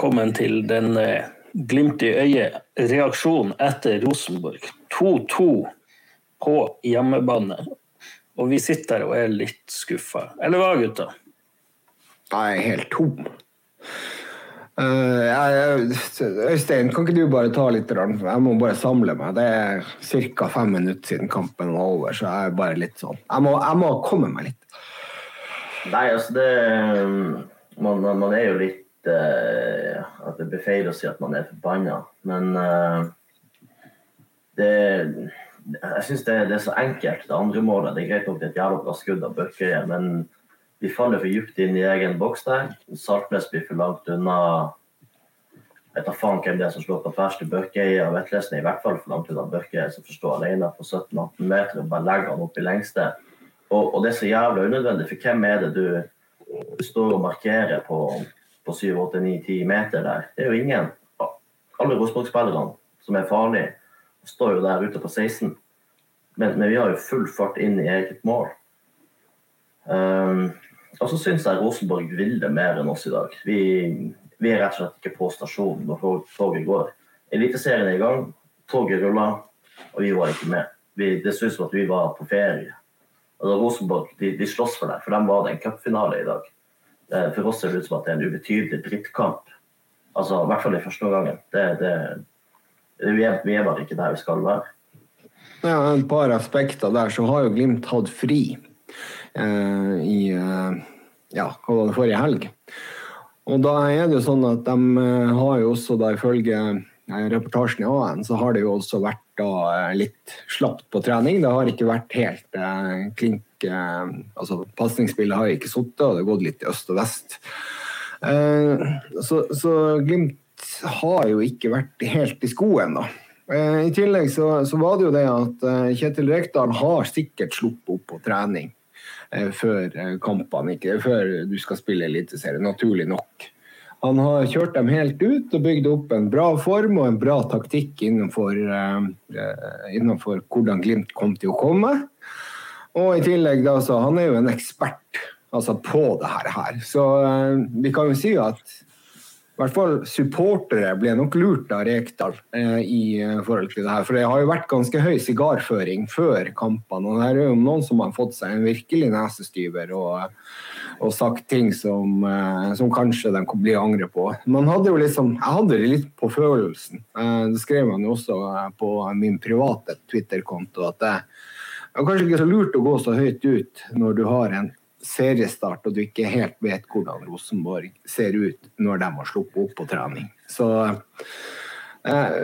velkommen til den eh, glimt i øyet-reaksjonen etter Rosenborg. 2-2 på hjemmebane. Og vi sitter og er litt skuffa. Eller hva, gutta? Jeg er helt tom. Uh, jeg, Øystein, kan ikke du bare ta litt? Jeg må bare samle meg. Det er ca. fem minutter siden kampen var over, så jeg er bare litt sånn Jeg må, jeg må komme meg litt. Nei, altså det Man, man er jo litt uh, At det blir feil å si at man er forbanna, men uh, det Jeg syns det, det, er så enkelt, det andre målet. Det er greit nok det er et jævla bra skudd av Bøkøye, men vi faller for dypt inn i egen boks der. Saltnes blir for langt unna. Jeg tar faen hvem det er som slår på tvers til Børkeie. Og Vetlesen er i hvert fall for langt unna Bøkøye, som får stå alene på 17-18 meter og bare legger han opp i lengste. Og, og, det er så jævlig unødvendig, for hvem er det du står og markerer på, på 7-8-9-10 meter der? Det er jo ingen. Alle Rosenborg-spillerne som er farlige, står jo der ute på 16. Men, men vi har jo full fart inn i eget mål. Um, og så syns jeg Rosenborg ville mer enn oss i dag. Vi, vi, er rett og slett ikke på stasjonen når toget går. Eliteserien er i gang, toget ruller, og vi var ikke med. Vi, det synes som at vi var på ferie. Altså, Rosenborg de, de slåss for det, for dem var det en cupfinale i dag. Eh, for oss ser det ut som at det er en ubetydelig drittkamp. Altså, I hvert fall i første det, vi, er, vi er bare ikke der vi skal være. Ja, et par aspekter der, så har jo Glimt hatt fri eh, i eh, ja, hva var det forrige helg. Og da er det jo sånn at de eh, har jo også, da ifølge eh, reportasjen i AN, så har det jo også vært da litt slapt på trening. Det har ikke vært helt eh, klink Altså pasningsspillet har ikke sittet, og det har gått litt i øst og vest. Eh, så, så, Glimt har jo ikke vært helt i skoen, da. I tillegg så, så var det jo det at Kjetil Rekdal har sikkert sluppet opp på trening. Eh, før eh, kampene, ikke før du skal spille Eliteserien, naturlig nok. Han har kjørt dem helt ut og bygd opp en bra form og en bra taktikk innenfor, uh, innenfor hvordan Glimt kom til å komme. Og i tillegg, da, så han er jo en ekspert altså, på det her. Så uh, vi kan jo si at i hvert fall supportere ble nok lurt av Rekdal uh, i uh, forhold til det her. For det har jo vært ganske høy sigarføring før kampene. Og det er jo noen som har fått seg en virkelig nesestyver og, og sagt ting som, som, kanskje de blir angre på. Man hadde jo liksom, Jeg hadde det litt på følelsen. Det skrev man jo også på min private Twitter-konto. at det er kanskje ikke så lurt å gå så høyt ut når du har en seriestart og du ikke helt vet hvordan Rosenborg ser ut når de har sluppet opp på trening. Så eh,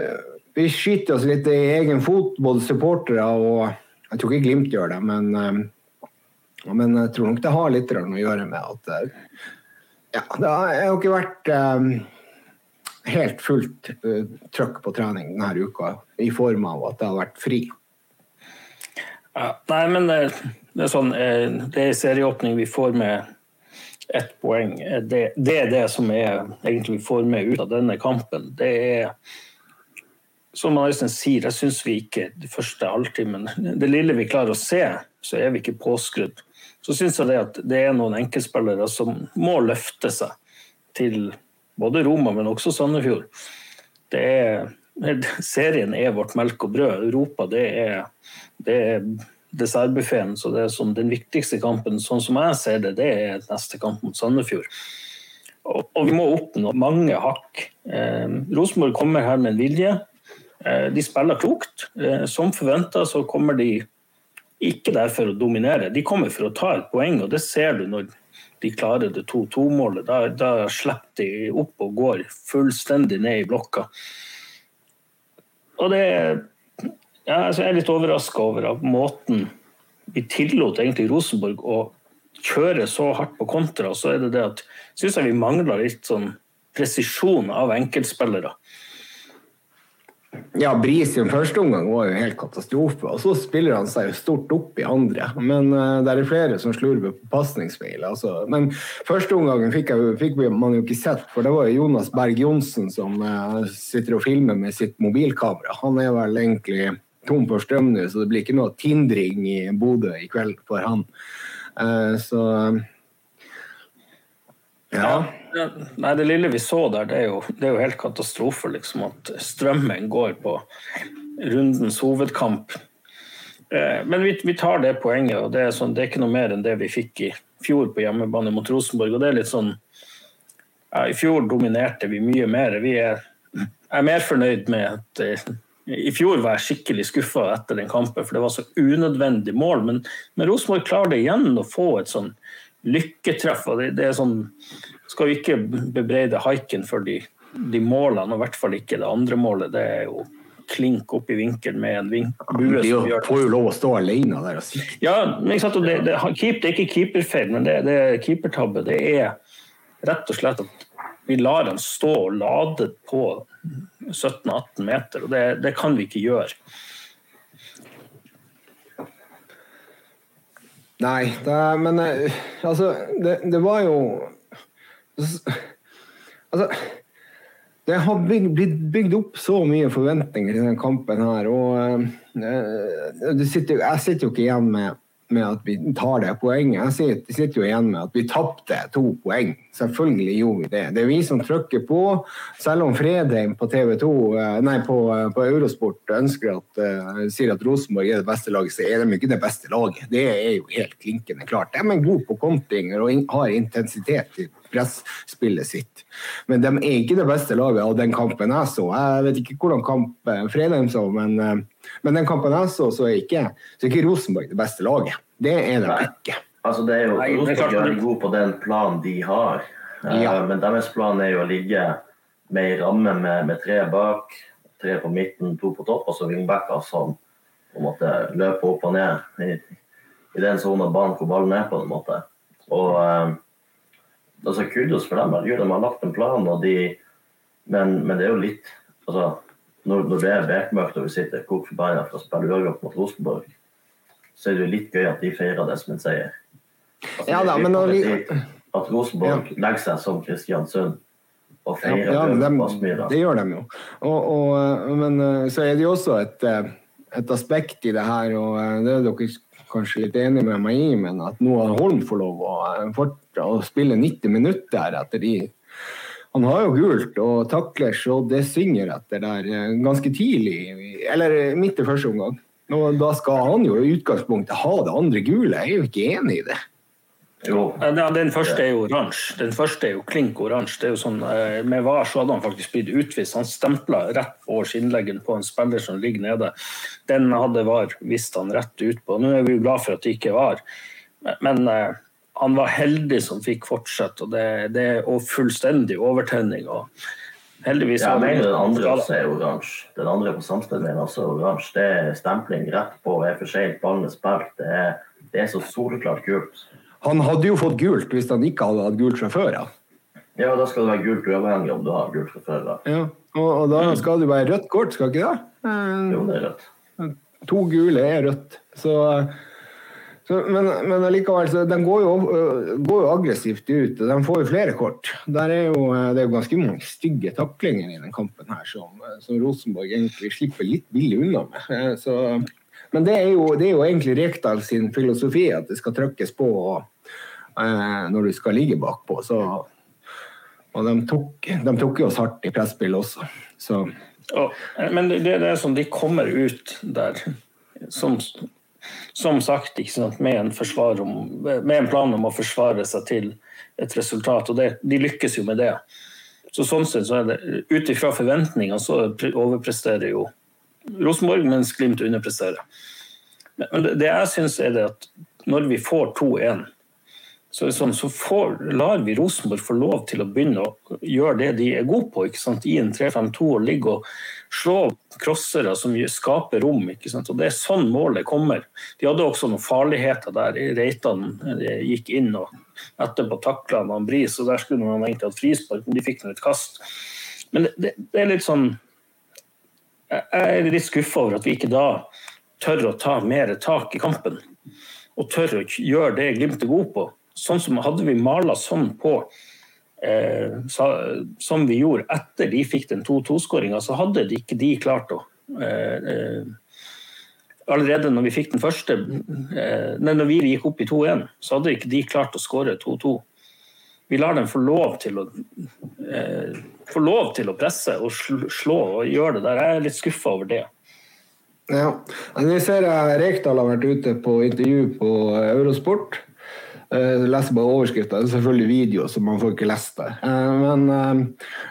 vi skyter oss litt i egen fot, både supportere og Jeg tror ikke Glimt gjør det, men, eh, men jeg tror nok det har litt å gjøre med at eh, ja, det har ikke vært eh, helt fullt uh, trøkk på trening denne uka, i form av at det har vært fri. Ja, nei, men det er sånn, eh, det er serieåpning vi får med ett poeng. Eh, det, det, er det som er egentlig vi får med ut av denne kampen. Det er som Øystein sier, jeg syns vi ikke de første halvtimen Det lille vi klarer å se, så er vi ikke påskrudd. Så syns jeg det at det er noen enkeltspillere som må løfte seg til både Roma, men også Sandefjord. Det er, serien er vårt melk og brød. Europa, det er, det er dessertbuffeen. Så det er som den viktigste kampen, sånn som jeg ser det, det er neste kamp mot Sandefjord. Og, og vi må oppnå mange hakk. Eh, Rosenborg kommer her med en vilje. Eh, de spiller klokt. Eh, som forventa så kommer de ikke der for å dominere, de kommer for å ta et poeng. og Det ser du når de klarer det 2-2-målet. Da, da slipper de opp og går fullstendig ned i blokka. Og det ja, altså jeg er litt overraska over at måten vi tillot egentlig Rosenborg å kjøre så hardt på kontra, så er det det at syns jeg vi mangler litt sånn presisjon av enkeltspillere. Ja, Bris i første omgang var jo helt katastrofe. Og så spiller han seg jo stort opp i andre. Men uh, det er flere som slurver på pasningsfeil. Altså. Men første omgangen fikk, fikk, man jo ikke sett, for det var jo Jonas Berg Johnsen som uh, sitter og filmer med sitt mobilkamera. Han er vel egentlig tom for strøm nå, så det blir ikke noe tindring i Bodø i kveld for han. Uh, så Ja. Ja, Nei, det lille vi så der, det er jo, det er jo helt katastrofe, liksom. At strømmen går på rundens hovedkamp. Eh, Men vi, vi tar det poenget, og det er, sånn, det er ikke noe mer enn det vi fikk i fjor på hjemmebane mot Rosenborg. Og det er litt sånn ja, I fjor dominerte vi mye mer. Vi er, jeg er mer fornøyd med at eh, I fjor var jeg skikkelig skuffa etter den kampen, for det var så unødvendig mål. Men, men Rosenborg klarer det igjen å få et sånn lykketreff. det, det er sånn Skal vi ikke bebreide haiken for de, de målene, og i hvert fall ikke det andre målet. Det er jo klink opp i vinkel med en vink, bue De som gjør får jo lov å stå alene der og sikte. ja, men sant? det, det, keep, det er ikke keeperfeil, men det, det er keepertabbe. Det er rett og slett at vi lar han stå og lade på 17-18 meter, og det, det kan vi ikke gjøre. Nei, det, men eh, altså det, det var jo Altså Det har blitt bygd opp så mye forventninger til denne kampen her, og uh, sitter, jeg sitter jo ikke igjen med, med at vi tar det poenget. Jeg sitter, sitter jo igjen med at vi tapte to poeng. Selvfølgelig gjorde vi det. Det er vi som trykker på. Selv om Fredheim på TV 2, eh, nei, på, eh, på Eurosport ønsker at, uh, sier at Rosenborg er det beste laget, så er de ikke det beste laget. Det er jo helt klinkende klart. De er gode på kontringer og in- har intensitet i presspillet sitt. Men de er ikke det beste laget av den kampen jeg så. Jeg vet ikke hvordan kamp Fredheim så, men, uh, men den kampen jeg så, så er ikke, så er ikke Rosenborg det beste laget. Det er de ikke. Altså, det er jo Nei, Rosenborg er god på den planen de har. Eh, Ja. Men deres plan er jo å ligge med ei ramme med, med tre bak, tre på midten, to på topp, og så wingbacker som på en måte løper opp og ned i, i den sonen av banen hvor ballen er. på en måte. Og eh, altså Kudos for dem. Jo, De har lagt en plan, og de, men, men det er jo litt altså, når, når det er bekmørkt og vi sitter kok forbanna for å spille uavgjort mot Rosenborg, så er det jo litt gøy at de feirer det som en seier. Altså, Ja da, men når vi- At Rosenborg legger seg som Kristiansund og feirer Ja, ja, Aspmyra. det gjør de jo. Og, og, men eh, så er det jo også et, eh, et aspekt i det her, og eh, det er dere kanskje litt enige med meg i, men at nå har Holm får lov å, eh, å spille 90 minutter etter de han har jo gult og takler så det synger etter der eh, ganske tidlig, eller eh, midt i første omgang. Og da skal han jo i utgangspunktet ha det andre gule. Jeg er jo ikke enig i det. Jo, Ja, den- første er jo oransje. Den første er jo klink oransje. Det er jo sånn, eh, Med VAR så hadde han faktisk blitt utvist. Han stempla rett på skinnleggen på en spiller som ligger nede. Den hadde VAR visst han rett ut på. Nå er vi jo glad for at det ikke var. Men eh, han var heldig som fikk fortsette, og det, det og fullstendig overtenning. og Heldigvis var mener den andre også er oransje. Den andre på Samsted mener også er oransje. Det er stempling rett på, er for seint, ballen er spilt. Det er, det er så soleklart gult. Han hadde jo fått gult hvis han ikke hadde hatt gult fra før av. Ja, da skal det være gult uavhengig om du har gult fra før. da. Ja, og, og da skal det være rødt kort, skal ikke det? Eh, Jo, det er rødt. To gule er rødt. Så, så, men, men allikevel, så de går jo, går jo aggressivt ut, og de får jo flere kort. Der er jo, det er jo ganske mange stygge taklinger i den kampen her som, som Rosenborg egentlig slipper litt billig unna med. Så, men det er, jo, det er jo egentlig Rekdal sin filosofi at det skal trykkes på eh, når du skal ligge bakpå. Så, og de tok, de tok oss hardt i presspill også. Så Oh, men det, det er sånn, de kommer ut der som, som sagt sant, med, en om, med en plan om å forsvare seg til et resultat, og det, de lykkes jo med det. Så sånn sett så er det, Ut ifra forventninger så overpresterer jo Rosenborg, mens Glimt underpresterer. Men det, det jeg syns er det at når vi får 2-1 så, sånn, så får, lar vi Rosenborg få lov til å begynne å gjøre det de er gode på. I en 3-5-2 og ligge og slå crossere som skaper rom. Og Det er sånn målet kommer. De hadde også noen farligheter der. Reitan de gikk inn og etterpå takla han Bris, og der skulle man egentlig hatt frispark, men de fikk nå et kast. Men det, det er litt sånn Jeg er litt skuffa over at vi ikke da tør å ta mer tak i kampen og tør å gjøre det Glimt er god på. Sånn som Hadde vi mala sånn på eh, som vi gjorde etter de fikk den 2-2-skåringa, så hadde de ikke de klart å eh, eh, Allerede når vi fikk den første eh, nei, Når vi gikk opp i 2-1, så hadde ikke de klart å skåre 2-2. vi lar dem få lov til å eh, få lov til å presse og slå og gjøre det der. Jeg er litt skuffa over det. Ja. Nå ser jeg Rekdal har vært ute på intervju på Eurosport. Jeg leser bare overskrifta, det er selvfølgelig video, så man får ikke lest det. Men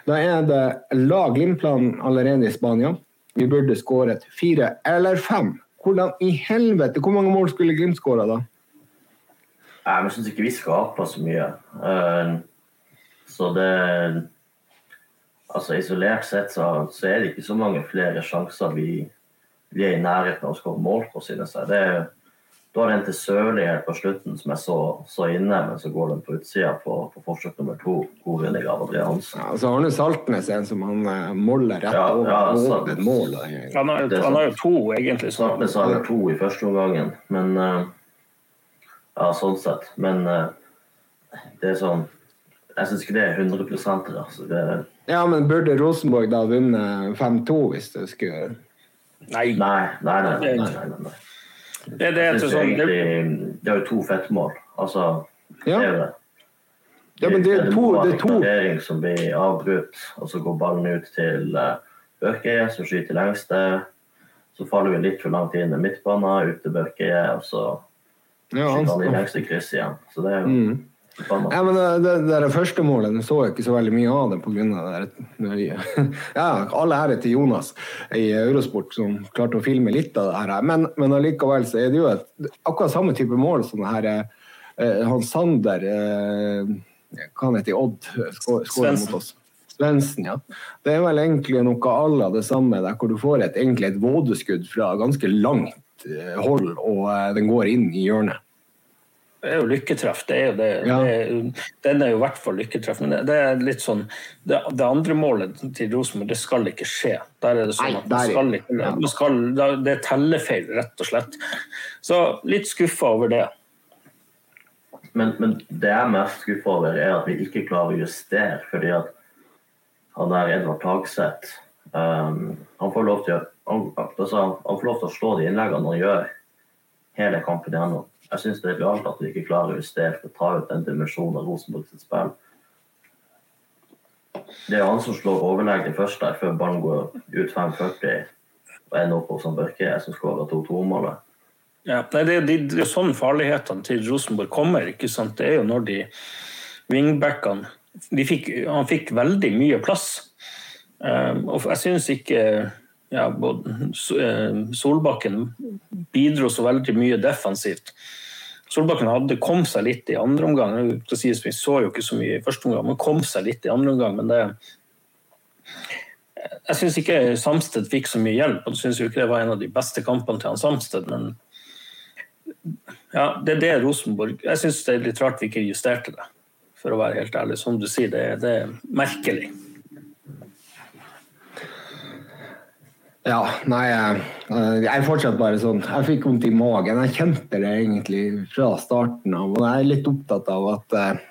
da er det la Glimt-plan allerede i Spania. Vi burde skåret fire eller fem. Hvordan i helvete, Hvor mange mål skulle Glimt skåra da? Jeg syns ikke vi skaper så mye. Så det Altså Isolert sett så, er det ikke så mange flere sjanser vi, vi er i nærheten av å skåre mål på, synes jeg. Det er du har en til Sørli helt på slutten som jeg så, så inne, men så går den på utsida på, på forsøk nummer to. God vinning av André Hansen. Ja, så har Saltnes Saltnes en som han uh, moller rett ja, over ja, altså, mål. Han har, han har jo to, egentlig. Saltnes har to i første omgangen, men uh, Ja, sånn sett. Men uh, det er sånn Jeg syns ikke det er 100% altså. det, Ja, men burde Rosenborg da vunnet 5-2 hvis det skulle Nei. Nei, nei, nei. nei, nei, nei, nei. Det, det, er sånn, egentlig, det er jo to fettmål. Altså, ja. det er det. Ja, men det er to, det er to. som blir avbrutt, og så går ballen ut til Børke, Børkeie, som skyter lengste. Så faller vi litt for langt inn i midtbanen, ut til Børkeie, og så ja, skyter han i lengste kryss igjen. Så det er jo mm. Ja, men det, det, det første målet så jeg ikke så veldig mye av det pga. Ja, alle ære til Jonas i Eurosport som klarte å filme litt av det her. Men, men allikevel så er det jo et, akkurat samme type mål som det her eh, han Sander eh, Hva heter i Odd? Skårer mot oss. Svendsen, ja. Det er vel egentlig noe à la det samme, der hvor du får et, egentlig et vådeskudd fra ganske langt eh, hold, og eh, den går inn i hjørnet. Det er jo lykketreff. Det er jo det. Ja. det den er jo i hvert fall lykketreff. Men det, det er litt sånn det, det, andre målet til Rosenborg, det skal ikke skje. Der er det sånn at man skal ikke, man skal, Det er tellefeil, rett og slett. Så litt skuffa over det. Men, men det jeg er mest skuffa over, er at vi ikke klarer å justere. fordi at han der Edvard Tagseth um, han, får lov til å, han, altså, han får lov til å slå de innleggene han gjør hele kampen igjennom. Jeg syns det er rart at vi ikke klarer å justere for ta ut den dimensjonen av Rosenborg sitt spill. Det er han som slår overlegg først der, før ballen går ut 5,40 og ender opp hos Børke, som skårer 2-2-målet. Ja, det, det, det, det, er sånn farlighetene til Rosenborg kommer. ikke sant? Det er jo når de wingbackene fikk, Han fikk veldig mye plass. Um, og jeg syns ikke ja, eh, Solbakken bidro så veldig mye defensivt. Solbakken hadde kom seg litt i andre omgang. Vi så jo ikke så mye i første omgang, men kom seg litt i andre omgang. Men det Jeg syns ikke Samsted fikk så mye hjelp, og syns ikke det var en av de beste kampene til han Samsted, men ja, det er det Rosenborg Jeg syns det er litt rart vi ikke justerte det, for å være helt ærlig. Som du sier, det, det er merkelig. Ja, nei Jeg er fortsatt bare sånn Jeg fikk vondt i magen. Jeg kjente det egentlig fra starten av. Og jeg er litt opptatt av at eh,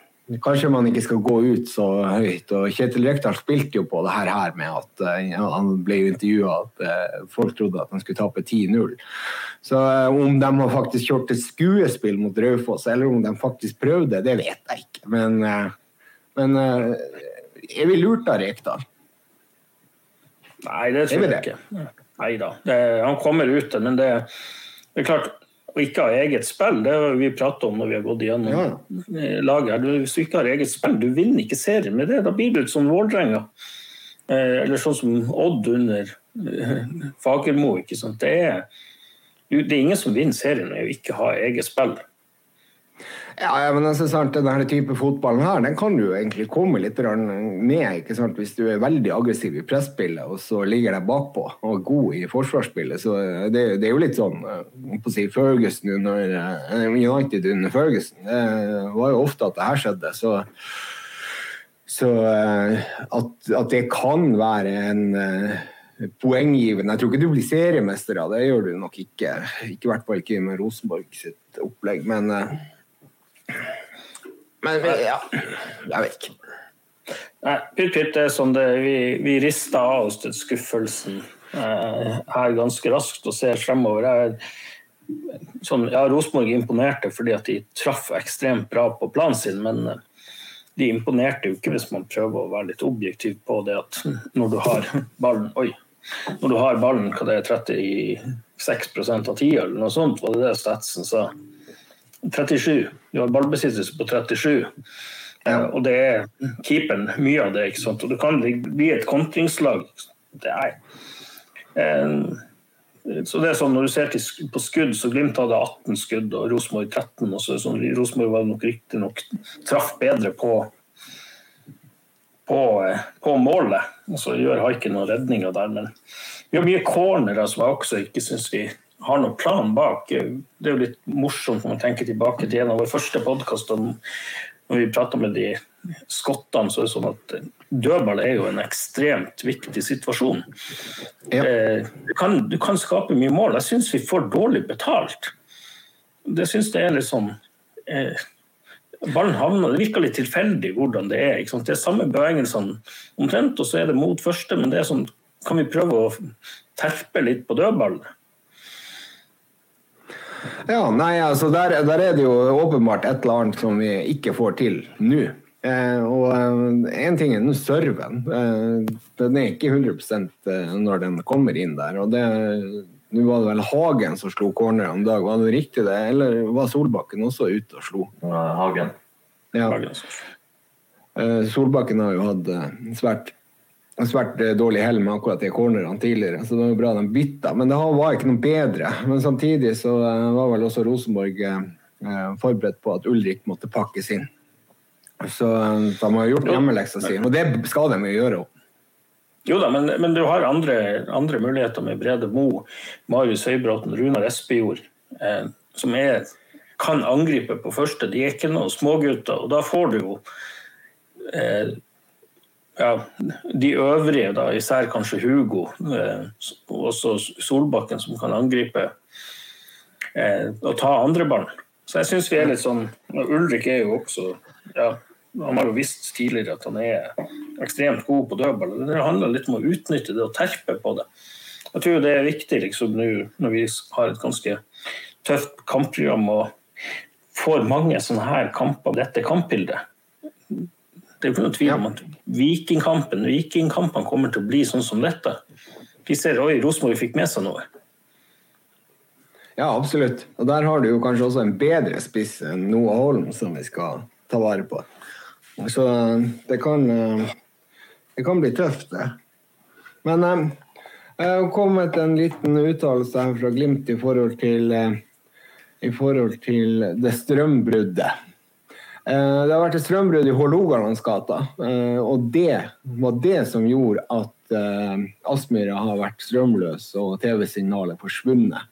kanskje man ikke skal gå ut så høyt. Og Kjetil Rekdal spilte jo på det her, her med at eh, ja, han ble intervjua at eh, folk trodde at han skulle tape 10-0. Så eh, om de har faktisk kjørt et skuespill mot Raufoss, eller om de faktisk prøvde, det vet jeg ikke. Men, eh, men eh, er vi lurt av Rekdal? Nei, det tror jeg ikke. Nei da. Han kommer ut, men det, det, er klart å ikke ha eget spill, det har vi pratet om når vi har gått gjennom ja. laget. Hvis du ikke har eget spill, du vinner ikke serien med det. Da blir du et sånn Vålerenga. Eh, eller sånn som Odd under eh, Fagermo. Det er, det er ingen som vinner serien med å ikke ha eget spill. Ja, ja, men altså, sant, denne type fotballen her, den kan du egentlig komme litt med ikke sant? hvis du er veldig aggressiv i presspillet og så ligger deg bakpå og er god i forsvarsspillet. Så det, det er jo litt sånn eh, på å si Ferguson under eh, United under Ferguson. Det var jo ofte at det her skjedde. så så eh, at, at, det kan være en poenggivende Jeg tror ikke du blir seriemester av det, gjør du nok ikke. Ikke i hvert fall ikke med Rosenborg sitt opplegg. Men men ja, jeg vet ikke. Nei, pytt, pytt er sånn det Vi, vi rister av oss den skuffelsen eh, her ganske raskt og ser fremover. Jeg, sånn, ja, Rosenborg imponerte fordi at de traff ekstremt bra på planen sin, men eh, de imponerte jo ikke hvis man prøver å være litt objektiv på det at når du har ballen Oi. Når du har ballen, hva det er 36 av tida, eller noe sånt, var det det Statsen sa? 37. Du har ballbesittelse på 37. Ja. Og det er keeperen mye av det. ikke sant? Og det kan bli et kontringslag. Det er så det er sånn, Når du ser på skudd, så Glimt hadde 18 skudd og Rosenborg 13. og så sånn, Rosenborg var nok riktignok traff bedre på, på, på målet. og Så gjør Haiken noen redninger der. Men vi har mye cornerer som jeg også ikke syns vi har noen plan bak. Det er jo litt morsomt når man tenker tilbake til en av våre første podkaster når vi prater med de skottene, så er det sånn at dødball er jo en ekstremt viktig situasjon. Ja. Eh, du, kan, du, kan, skape mye mål. Jeg syns vi får dårlig betalt. Det syns det er litt sånn eh, Ballen havner Det virker litt tilfeldig hvordan det er. Det er samme bevegelsene omtrent, og så er det mot første, men det er sånn Kan vi prøve å terpe litt på dødballen? Ja, nei, altså der, der, er det jo åpenbart et eller annet som vi ikke får til nå. Eh, og én eh, ting er serven. Eh, den er ikke 100 eh, når den kommer inn der. og det nå var det vel Hagen som slo corner en dag, var det riktig det? Eller var Solbakken også ute og slo? Hagen. Ja. Eh, Solbakken har jo hatt svært svært eh, dårlig hell med akkurat de cornerne tidligere, så det var bra de bytta. Men det var ikke noe bedre. Men samtidig så eh, var vel også Rosenborg eh, forberedt på at Ulrik måtte pakkes inn. Så de har gjort hjemmeleksa si, og det skal de jo gjøre Også. Jo da, men, men, du har andre, andre, muligheter med Brede Mo, Marius Høybråten, Runar Espejord, eh, som er, kan angripe på første. De er ikke noen smågutter, og da får du jo eh, ja, de øvrige, da, især kanskje Hugo, eh, også Solbakken, som kan angripe eh, og ta andre barn. Så jeg syns vi er litt sånn Ulrik er jo også ja, Han har jo visst tidligere at han er ekstremt god på dødball. Det handler litt om å utnytte det og terpe på det. Jeg tror det er viktig liksom, nå når vi har et ganske tøft kampprogram og får mange sånne her kamper, dette kampbildet. Det er ikke noe tvil om at Vikingkampen Vikingkampene kommer til å bli sånn som dette. Vi ser oi, Rosenborg fikk med seg noe. Ja, absolutt. Og der har du jo kanskje også en bedre spiss enn Noah Holm, som vi skal ta vare på. Så det kan, det kan bli tøft, det. Men eh, det har kommet en liten uttalelse her fra Glimt i forhold til, eh, i forhold til det strømbruddet. Eh, det har vært et strømbrudd i Hålogalandsgata, eh, og det var det som gjorde at eh, Aspmyra har vært strømløs og TV-signalet forsvunnet.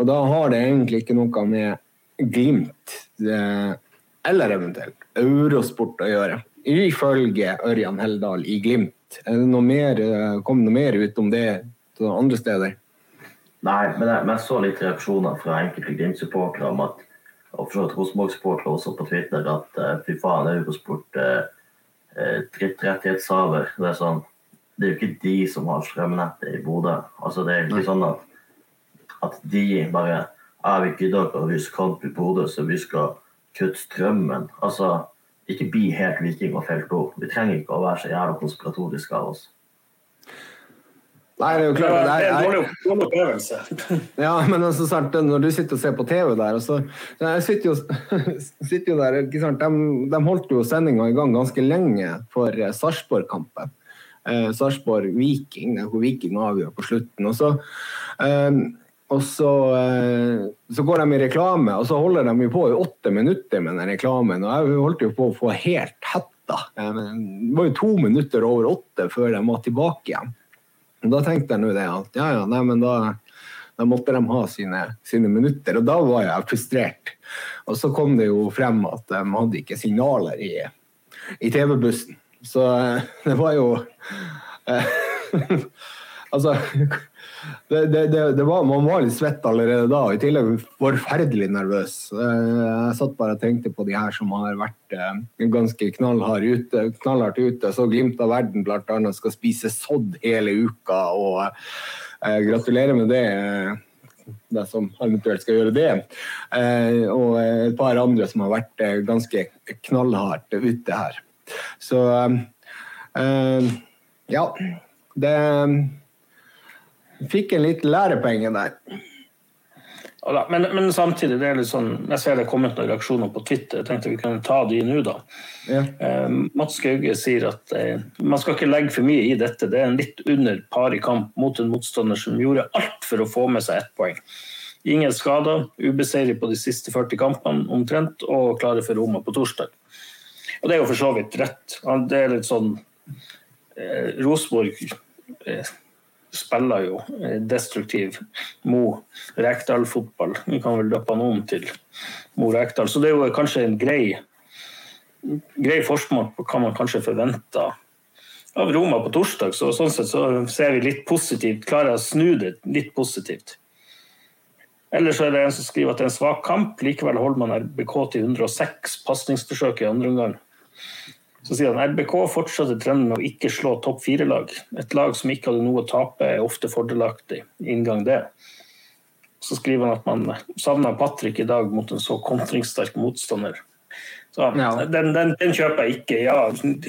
Og da har det egentlig ikke noe med Glimt eller eventuelt Eurosport å gjøre, ifølge Ørjan Heldal i Glimt. Er det noe mer, kom det noe mer ut om det andre steder? Nei, men jeg, men jeg så litt reaksjoner fra enkelte Glimt-supportere om at og for så vidt Rosenborg-supportere også på Twitter at uh, fy faen, Eurosport uh, uh, drittrettighetshaver. Det er sånn det er jo ikke de som har strømnettet i Bodø. Altså, det er ikke sånn at, at de bare er vi gidder å vise kamp i Bodø, så vi skal kutte strømmen. Altså, ikke bli helt viking og felt ord. Vi trenger ikke å være så jævla konspiratoriske av oss. Nei, det er jo klart det er, en dårlig opplevelse. Ja, men altså, sant, når du sitter og ser på TV der så, Jeg sitter jo, sitter jo der ikke sant? De, de holdt jo sendinga i gang ganske lenge for uh, Sarpsborg-kampen. Eh, Sarpsborg-Viking, hvor Viking avgjør på slutten. Og så, eh, og så, eh, så, går de i reklame, og så holder de jo på i åtte minutter med den reklamen. Og jeg holdt jo på å få helt hetta. Det var jo to minutter over åtte før de var tilbake igjen. Da tenkte jeg nå det at ja, ja, nei, men da, da måtte de ha sine, sine, minutter. Og da var jeg frustrert. Og så kom det jo frem at de hadde ikke signaler i, i TV-bussen. Så eh, det var jo eh, Altså det, det, det var, man var litt svett allerede da, og i tillegg forferdelig nervøs. Eh, jeg satt bare og tenkte på de her som har vært eh, ganske knallhardt ute, Knallhard ute. Så Glimt av verden bl.a. skal spise sodd hele uka. og eh, Gratulerer med det, det som eventuelt skal gjøre det. Eh, og et par andre som har vært eh, ganske knallhardt ute her. Så eh, ja. Det fikk en liten lærepenge der. Ja, men, men, samtidig, det er litt sånn, jeg ser det er kommet noen reaksjoner på Twitter. Jeg tenkte vi kunne ta de nå, da. Ja. Eh, Mats Gauge sier at eh, man skal ikke legge for mye i dette. Det er en litt under par i kamp mot en motstander som gjorde alt for å få med seg ett poeng. Ingen skader, ubeseiret på de siste 40 kampene omtrent, og klare for Roma på torsdag. Og det er jo for så vidt rett. Det er litt sånn eh, Rosenborg eh, spiller jo eh, destruktiv Mo Rekdal-fotball. Vi kan vel døpe han om til Mo Rekdal. Så det er jo kanskje en grei, grei forsmak på hva man kanskje forventer av Roma på torsdag. Så sånn sett så ser vi litt positivt, klarer jeg å snu det litt positivt. Ellers er det en som skriver at det er en svak kamp. Likevel holder man RBK til 106 pasningsforsøk i andre omgang. Så sier han RBK fortsatte trenden med å ikke slå topp fire-lag. Et lag som ikke hadde noe å tape, er ofte fordelaktig. Inngang det. Så skriver han at man savna Patrick i dag mot en så kontringssterk motstander. Så, ja. den, den, den, kjøper jeg ikke. Ja,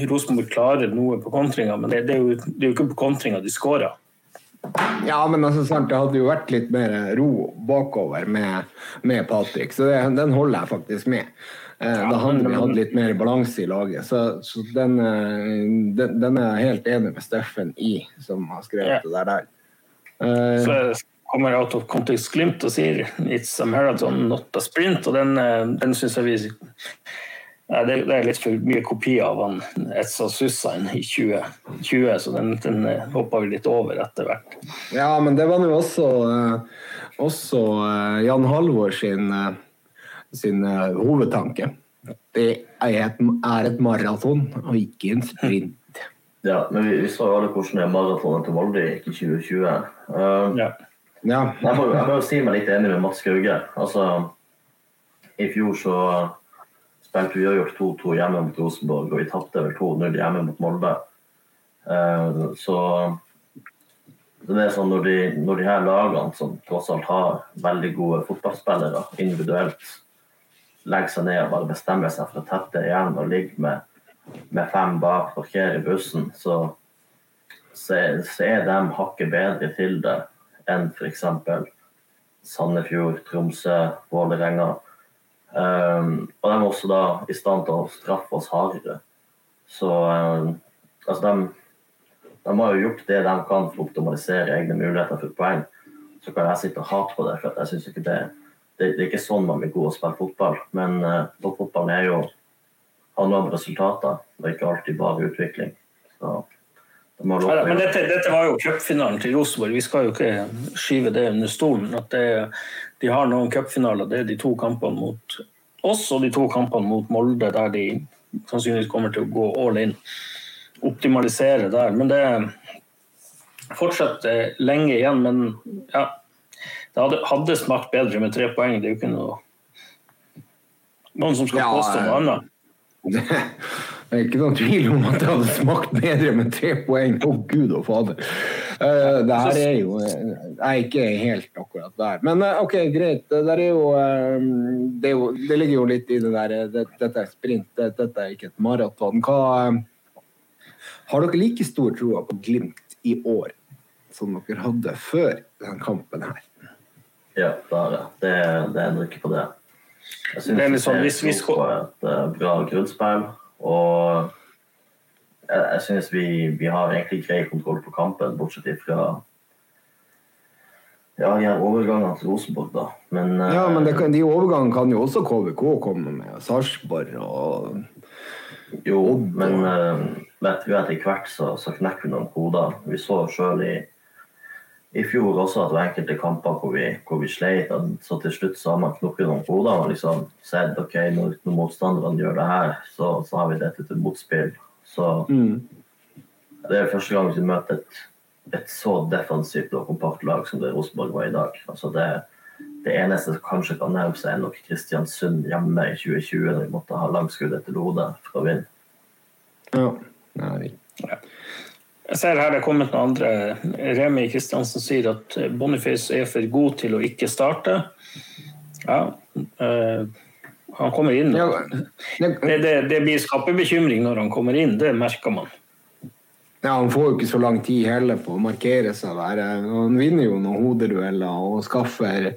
Rosenborg klarer noe på kontringa, men det, det, er jo, det, er jo, ikke på kontringa de skårer. Ja, men altså, sant, det hadde jo vært litt mer ro bakover med, med Patrick, så det, den holder jeg faktisk med. Eh, da hadde vi hatt litt mer balanse i laget. Så, så den, eh, den, den, er jeg helt enig med Steffen i, som har skrevet ja. det der. Uh, så kommer Out of Context Glimt og sier 'It's a marathon, not a sprint'. Og den, den syns jeg vi ja, det, er litt for mye kopi av han Etsa Sussain i 2020, så den, den hoppa vi litt over etter hvert. Ja, men det var jo også, også Jan Halvor sin sin uh, hovedtanke. Det er et, er et maraton og ikke en sprint. Ja, men vi, vi så alle hvordan det maratonet til Molde gikk i 2020. Uh, ja. Ja. Jeg, må, jeg må jo si meg litt enig med Mats Gauge. Altså, I fjor så spilte vi uavgjort 2-2 hjemme mot Rosenborg, og vi tapte vel 2-0 hjemme mot Molde. Uh, så det er sånn når de, når de her lagene som tross alt har veldig gode fotballspillere individuelt, legge seg ned og bare bestemme seg for å tette igjen og ligge med, med fem bak, parkere bussen, så, så, så er de hakket bedre til det enn f.eks. Sandefjord, Tromsø, Vålerenga. Um, og de er også da i stand til å straffe oss hardere. Så um, altså de, de, har jo gjort det de kan for å optimalisere egne muligheter for poeng. Så kan jeg sitte og hate på det, for jeg syns ikke det er det, det, er ikke sånn man blir god å spille fotball. Men uh, fotballen er jo handler om resultater, og ikke alltid bare utvikling. Så, det ja, men dette, dette, var jo cupfinalen til Rosenborg. Vi skal jo ikke skyve det under stolen. at det, De har noen cupfinaler. Det er de to kampene mot oss og de to kampene mot Molde, der de sannsynligvis kommer til å gå all in. Optimalisere der. Men det fortsetter lenge igjen. Men ja, det hadde, hadde, smakt bedre med tre poeng. Det er jo ikke noe noen som skal ja, påstå noe annet. Det er ikke noen tvil om at det hadde smakt bedre med tre poeng. Å, oh, gud og fader. Uh, det her er jo Jeg er ikke helt akkurat der. Men uh, OK, greit. Det, er jo, uh, det, er jo, det, ligger jo litt i det der det, Dette er sprint, det, dette er ikke et maraton. Har dere like stor tro på Glimt i år som dere hadde før denne kampen her? Ja, bare. Det, det ender ikke på det. Jeg syns det er sånn, hvis, hvis... på et uh, bra grunnspill. Og jeg, jeg syns vi, vi, har egentlig grei kontroll på kampen, bortsett fra ja, de overgangene til Rosenborg, da. Men, uh, ja, men kan, de overgangene kan jo også KVK komme med. Sarpsborg og Jo, men uh, vet vi etter hvert så, så knekker vi noen koder. Vi så sjøl i i fjor også at det var enkelte kamper hvor vi, hvor vi sleit. Så til slutt så har man knukket noen koder og liksom sett ok, når, når motstanderne gjør det her, så, så, har vi dette til motspill. Så mm. det er første gang vi møter et, et, så defensivt og kompakt lag som det Rosenborg var i dag. Altså det, det eneste som kanskje kan nærme seg, er nok Kristiansund hjemme i 2020, da vi måtte ha langskudd etter Lode for å vinne. Ja, er riktig. Jeg ser her det er kommet noen andre. Remi Kristiansen sier at Boniface er for god til å ikke starte. Ja, øh, han kommer inn. Det, det, det blir skaper bekymring når han kommer inn, det merker man. Ja, Han får jo ikke så lang tid heller på å markere seg der. Han vinner jo noen hodedueller og skaffer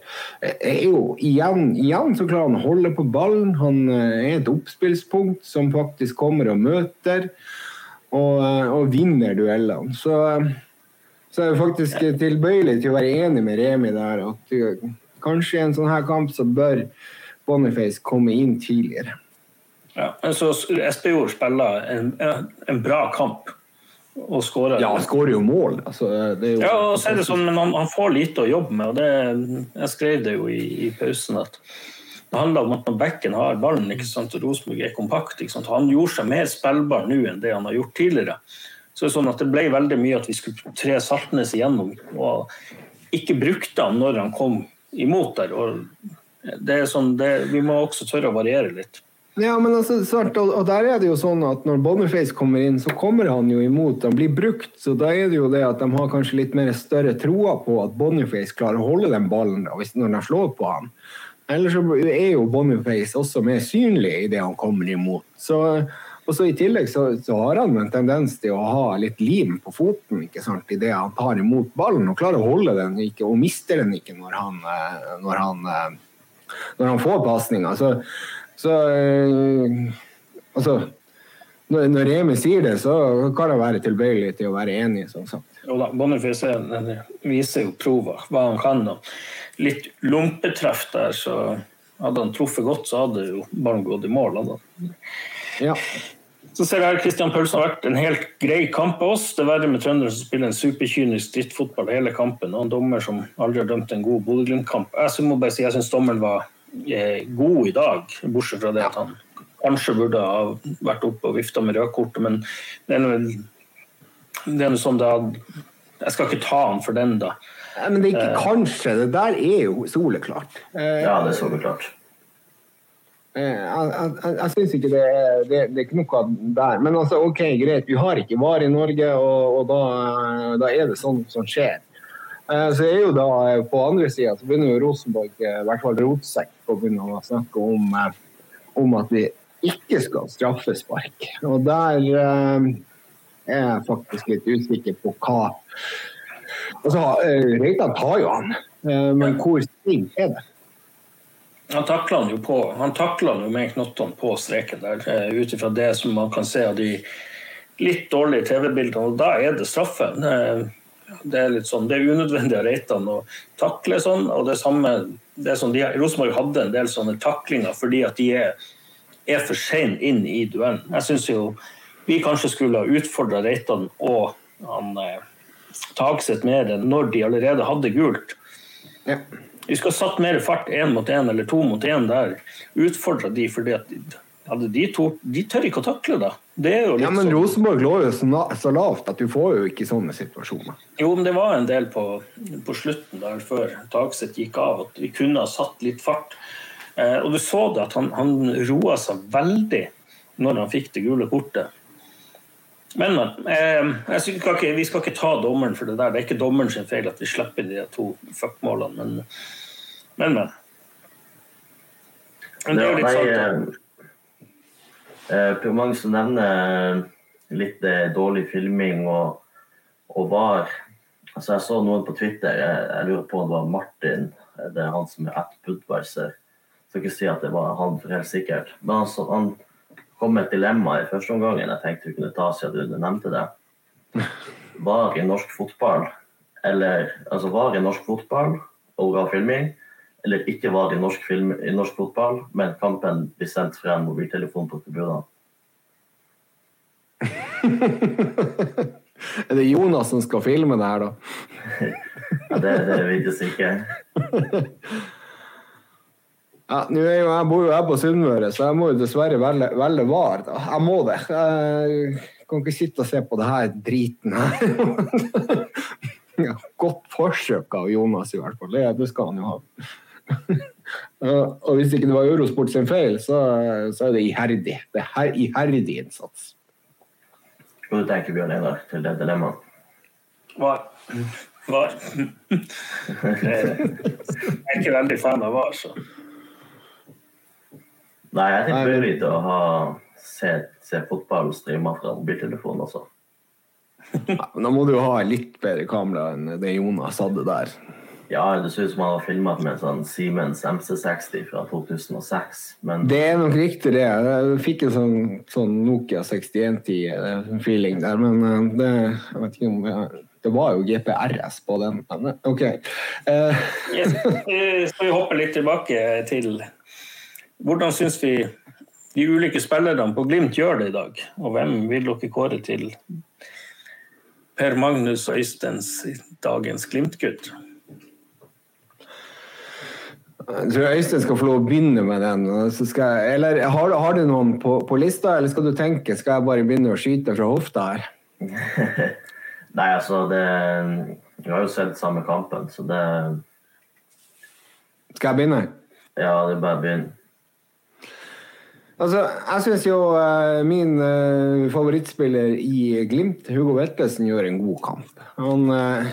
er jo igjen, igjen så klarer han å holde på ballen. Han er et oppspillspunkt som faktisk kommer og møter og, og vinner duellene. Så, så er jeg faktisk tilbøyelig til å være enig med Remi der. At kanskje i en sånn her kamp så bør Boniface komme inn tidligere. Ja, så Espejord spiller en, en bra kamp og skårer. Ja, han skårer jo mål. Altså, jo ja, og så er det sånn, men han, han, får lite å jobbe med. og det, Jeg skrev det jo i, i pausen at det handler om at når bekken har ballen ikke sant, og Rosenborg er kompakt ikke sant, Han gjorde seg mer spillbar nå enn det han har gjort tidligere. Så det, sånn det ble veldig mye at vi skulle tre Saltnes igjennom, og ikke brukte han når han kom imot der. og det er sånn, det, Vi må også tørre å variere litt. Ja, men altså, svart, og, der er det jo sånn at Når Boniface kommer inn, så kommer han jo imot. Han blir brukt. så Da er det jo det at de har kanskje litt mer større troa på at Boniface klarer å holde den ballen da, når de slår på han. Ellers så er jo Boniface også mer synlig i det han kommer imot. Så, og så I tillegg så, så, har han en tendens til å ha litt lim på foten ikke sant, i det han tar imot ballen, og klarer å holde den ikke, og mister den ikke når han, eh, når han, eh, når han får pasninga. Så så altså når, når Remi sier det, så kan jeg være tilbøyelig til å være enig. sånn sagt. Boniface viser jo prova, hva han kan. og Litt lumpetreff der, så hadde han truffet godt, så hadde jo ballen gått i mål. Ja. Så ser jeg Christian Pølsen har vært en helt grei kamp av oss. Det er verre med trøndere som spiller en superkynisk drittfotball hele kampen, og en dommer som aldri har dømt en god Bodø-Glimt-kamp. Jeg må bare si jeg syns dommeren var god i dag, bortsett fra det at han kanskje burde ha vært oppe og vifta med rødkortet, men det er noe sånn det hadde Jeg skal ikke ta han for den, da. Ja, men det er ikke eh. kanskje, det der er jo soleklart. Ja, det er soleklart. Eh, jeg, jeg, jeg syns ikke det det, det er ikke noe der. Men altså, OK, greit, vi har ikke VAR i Norge, og, og da, da, er det sånn som skjer. Eh, så er jo da eh, På andre sida begynner jo Rosenborg, eh, i hvert fall rotsekk, å begynne å snakke om, om, at vi ikke skal straffespark. Og der er jeg faktisk litt usikker på hva Altså, Reitan tar jo han, men hvor sting er det? Han takler han jo på. Han takler jo med knottene på streken der, ut ifra det som man kan se av de litt dårlige TV-bildene. Og da er det straffe. Det er litt sånn, det er unødvendig av Reitan å takle sånn. og det samme, det er sånn, de, Rosenborg hadde en del sånne taklinger fordi at de er, er for sene inn i duellen. Jeg syns jo vi kanskje skulle ha utfordra Reitan og han Tagseth mer når de allerede hadde gult. Ja. Vi skal satt mer fart én mot én eller to mot én der. Utfordra de fordi at hadde de to De tør ikke å takle det. det ja, men sånn. Rosenborg lå jo så lavt at du får jo ikke sånne situasjoner. Jo, men det var en del på, på slutten der før Tagseth gikk av, at vi kunne ha satt litt fart. Eh, og du så det at han, han roa seg veldig når han fikk det gule kortet. Men, men. Eh, skal ikke, vi skal ikke ta dommeren for det der. Det er ikke dommeren sin feil at vi slipper de to fuckmålene, men, men. men. men det er jo litt sånn Eh, mange som nevner litt eh, dårlig filming og, og var altså Jeg så noen på Twitter, jeg, jeg, lurer på om det var Martin, det er han som er at Budweiser. Skal ikke si at det var han for helt sikkert. Men altså, han kom med et dilemma i første omgang jeg tenkte vi kunne ta siden du nevnte det. Var i norsk fotball, eller altså var i norsk fotball og filming, eller ikke var i norsk, film, i norsk fotball, men kampen blir sendt fra en mobiltelefon på tribunene. er det Jonas som skal filme det her, da? ja, det, det vites ikke. Ja, nå er jo, Jeg bor jo her på Sunnmøre, så jeg må jo dessverre velge, velge VAR. Da. Jeg må det. Jeg kan ikke sitte og se på det her driten her. ja, godt forsøk av Jonas, i hvert fall. Det, det skal han jo ha. og hvis ikke det var Eurosport sin feil, så, så er det iherdig. Det er iherdig innsats. Hva tenker Bjørn Einar til det dilemmaet? Var. Var. Jeg er ikke veldig fan av VAR, så. Nei, jeg Nei, tenker men- det er å ha se, se fotball streama fra mobiltelefonen også. Ja, men Da må du jo ha litt bedre kamera enn det Jonas hadde der. Ja, det ser ut som han har filma med en sånn Siemens MC60 fra 2006, men Det er nok riktig, det. Jeg fikk en sånn, sånn Nokia 6110-feeling der, men eh, det jeg vet ikke om jeg, Det var jo GPRS på den. Men eh, OK. Uh. Yes. Eh, Skal vi hoppe litt tilbake til hvordan syns vi de ulike spillerne på Glimt gjør det i dag? Og hvem vil dere kåre til Per Magnus Øystens dagens Glimt-gutt? Jeg tror Øystein skal få lov å begynne med den. Så skal jeg, eller har, har du noen på, på lista, eller skal du tenke? Skal jeg bare begynne å skyte fra hofta her? Nei, altså det Vi har jo sett samme kampen, så det Skal jeg begynne? Ja, det er bare å begynne. Altså, jeg syns jo uh, min uh, favorittspiller i Glimt, Hugo Vetlesen, gjør en god kamp. Han, uh,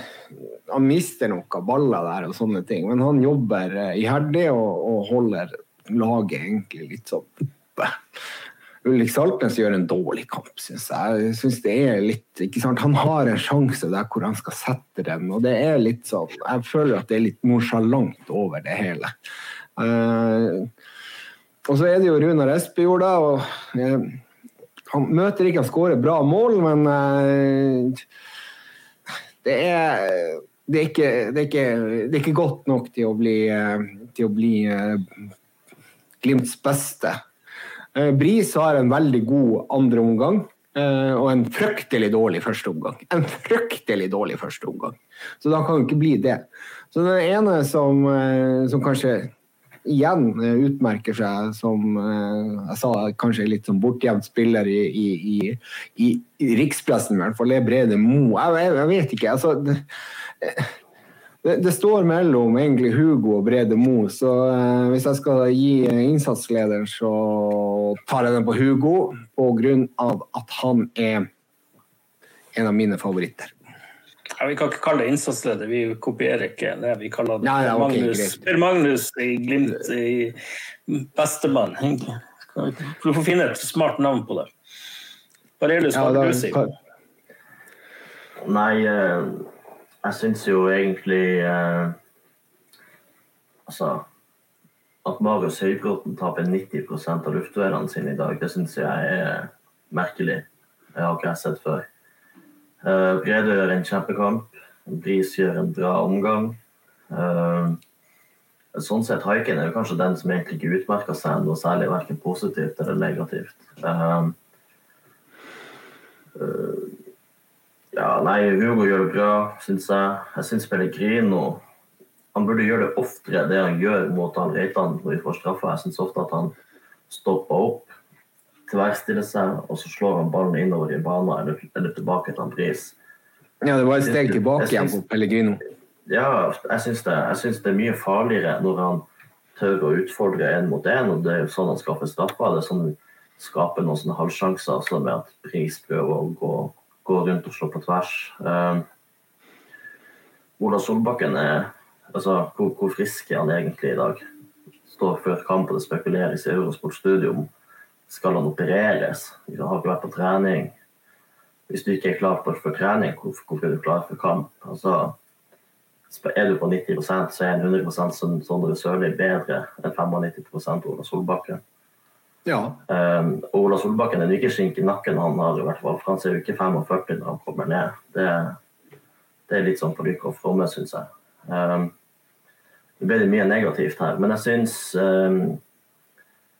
han mister noen baller der og sånne ting, men han jobber uh, iherdig og, og holder laget egentlig litt sånn oppe. Ulrik Saltnes gjør en dårlig kamp, syns jeg. Jeg synes det er litt, ikke sant? Han har en sjanse der hvor han skal sette den, og det er litt sånn Jeg føler at det er litt nonsjalant over det hele. Eh, og så er det jo Runar Espejord, da. Og, eh, han møter ikke han skårer bra mål, men eh, det, er, det, er ikke, det, er ikke, det er ikke godt nok til å bli, eh, til å bli eh, Glimts beste. Eh, Bris har en veldig god andre omgang. og en fryktelig dårlig første omgang. En fryktelig dårlig første omgang. Så da kan det ikke bli det. Så den ene som, som kanskje igjen eh, utmerker seg som eh, jeg sa, kanskje litt som bortgjemt spiller i, i, i, i, rikspressen, i hvert fall, er Brede Mo. Jeg, jeg, jeg vet ikke. altså det, det, står mellom egentlig Hugo og Brede Mo, så eh, hvis jeg skal gi innsatslederen, så tar jeg den på Hugo på grunn av at han er en av mine favoritter. Ja, vi kan ikke kalle det innsatsleder, vi kopierer ikke det. Vi kaller det Nei, ja, okay, Magnus. Per Magnus i Glimt i bestemann. Du får finne et smart navn på det. Barelius, Ja, da- vil du si? Nei, eh, jeg syns jo egentlig eh, Altså At Marius Høybråten taper 90% av luftduellene sine i dag, det syns jeg er merkelig. Det har ikke jeg sett før. Brede gjør en kjempekamp. Bris gjør en bra omgang. Eh, sånn sett, Haiken er jo kanskje den som egentlig ikke utmerker seg noe særlig, verken positivt eller negativt. Eh, eh, ja, nei, Hugo gjør det bra, syns jeg. Jeg syns Pellegrino han burde gjøre det oftere, det han gjør mot han Reitan når vi får straffa. Jeg syns ofte at han stopper opp, tverrstiller seg, og så slår han ballen innover i banen eller, eller tilbake til Bris. Ja, det var et steg tilbake igjen på Pellegrino. Ja, jeg syns det. Det er mye farligere når han tør å utfordre én mot én, og det er jo sånn han skaffer straffer. Det er sånn han skaper noen sånne halvsjanser, altså med at Pris prøver å gå, gå rundt og slå på tvers. Um, Ola Solbakken er altså, hvor, hvor frisk er han egentlig i dag? Står før kamp og det spekuleres i Eurosport Studio skal han opereres. Han har ikke vært på trening. Hvis du ikke er klar for, for trening, hvorfor, er du klar for kamp? Altså, er du på 90% så er en 100 som Sondre Sørli bedre enn 95% Ola Solbakken. Ja. Um, Ola Solbakken er ikke skink i nakken han har, i hvert fall, for han ser jo ikke 45 når han kommer ned. Det, det er litt sånn på lykke og fromme, syns jeg. Um, det ble mye negativt her, men jeg syns um, jeg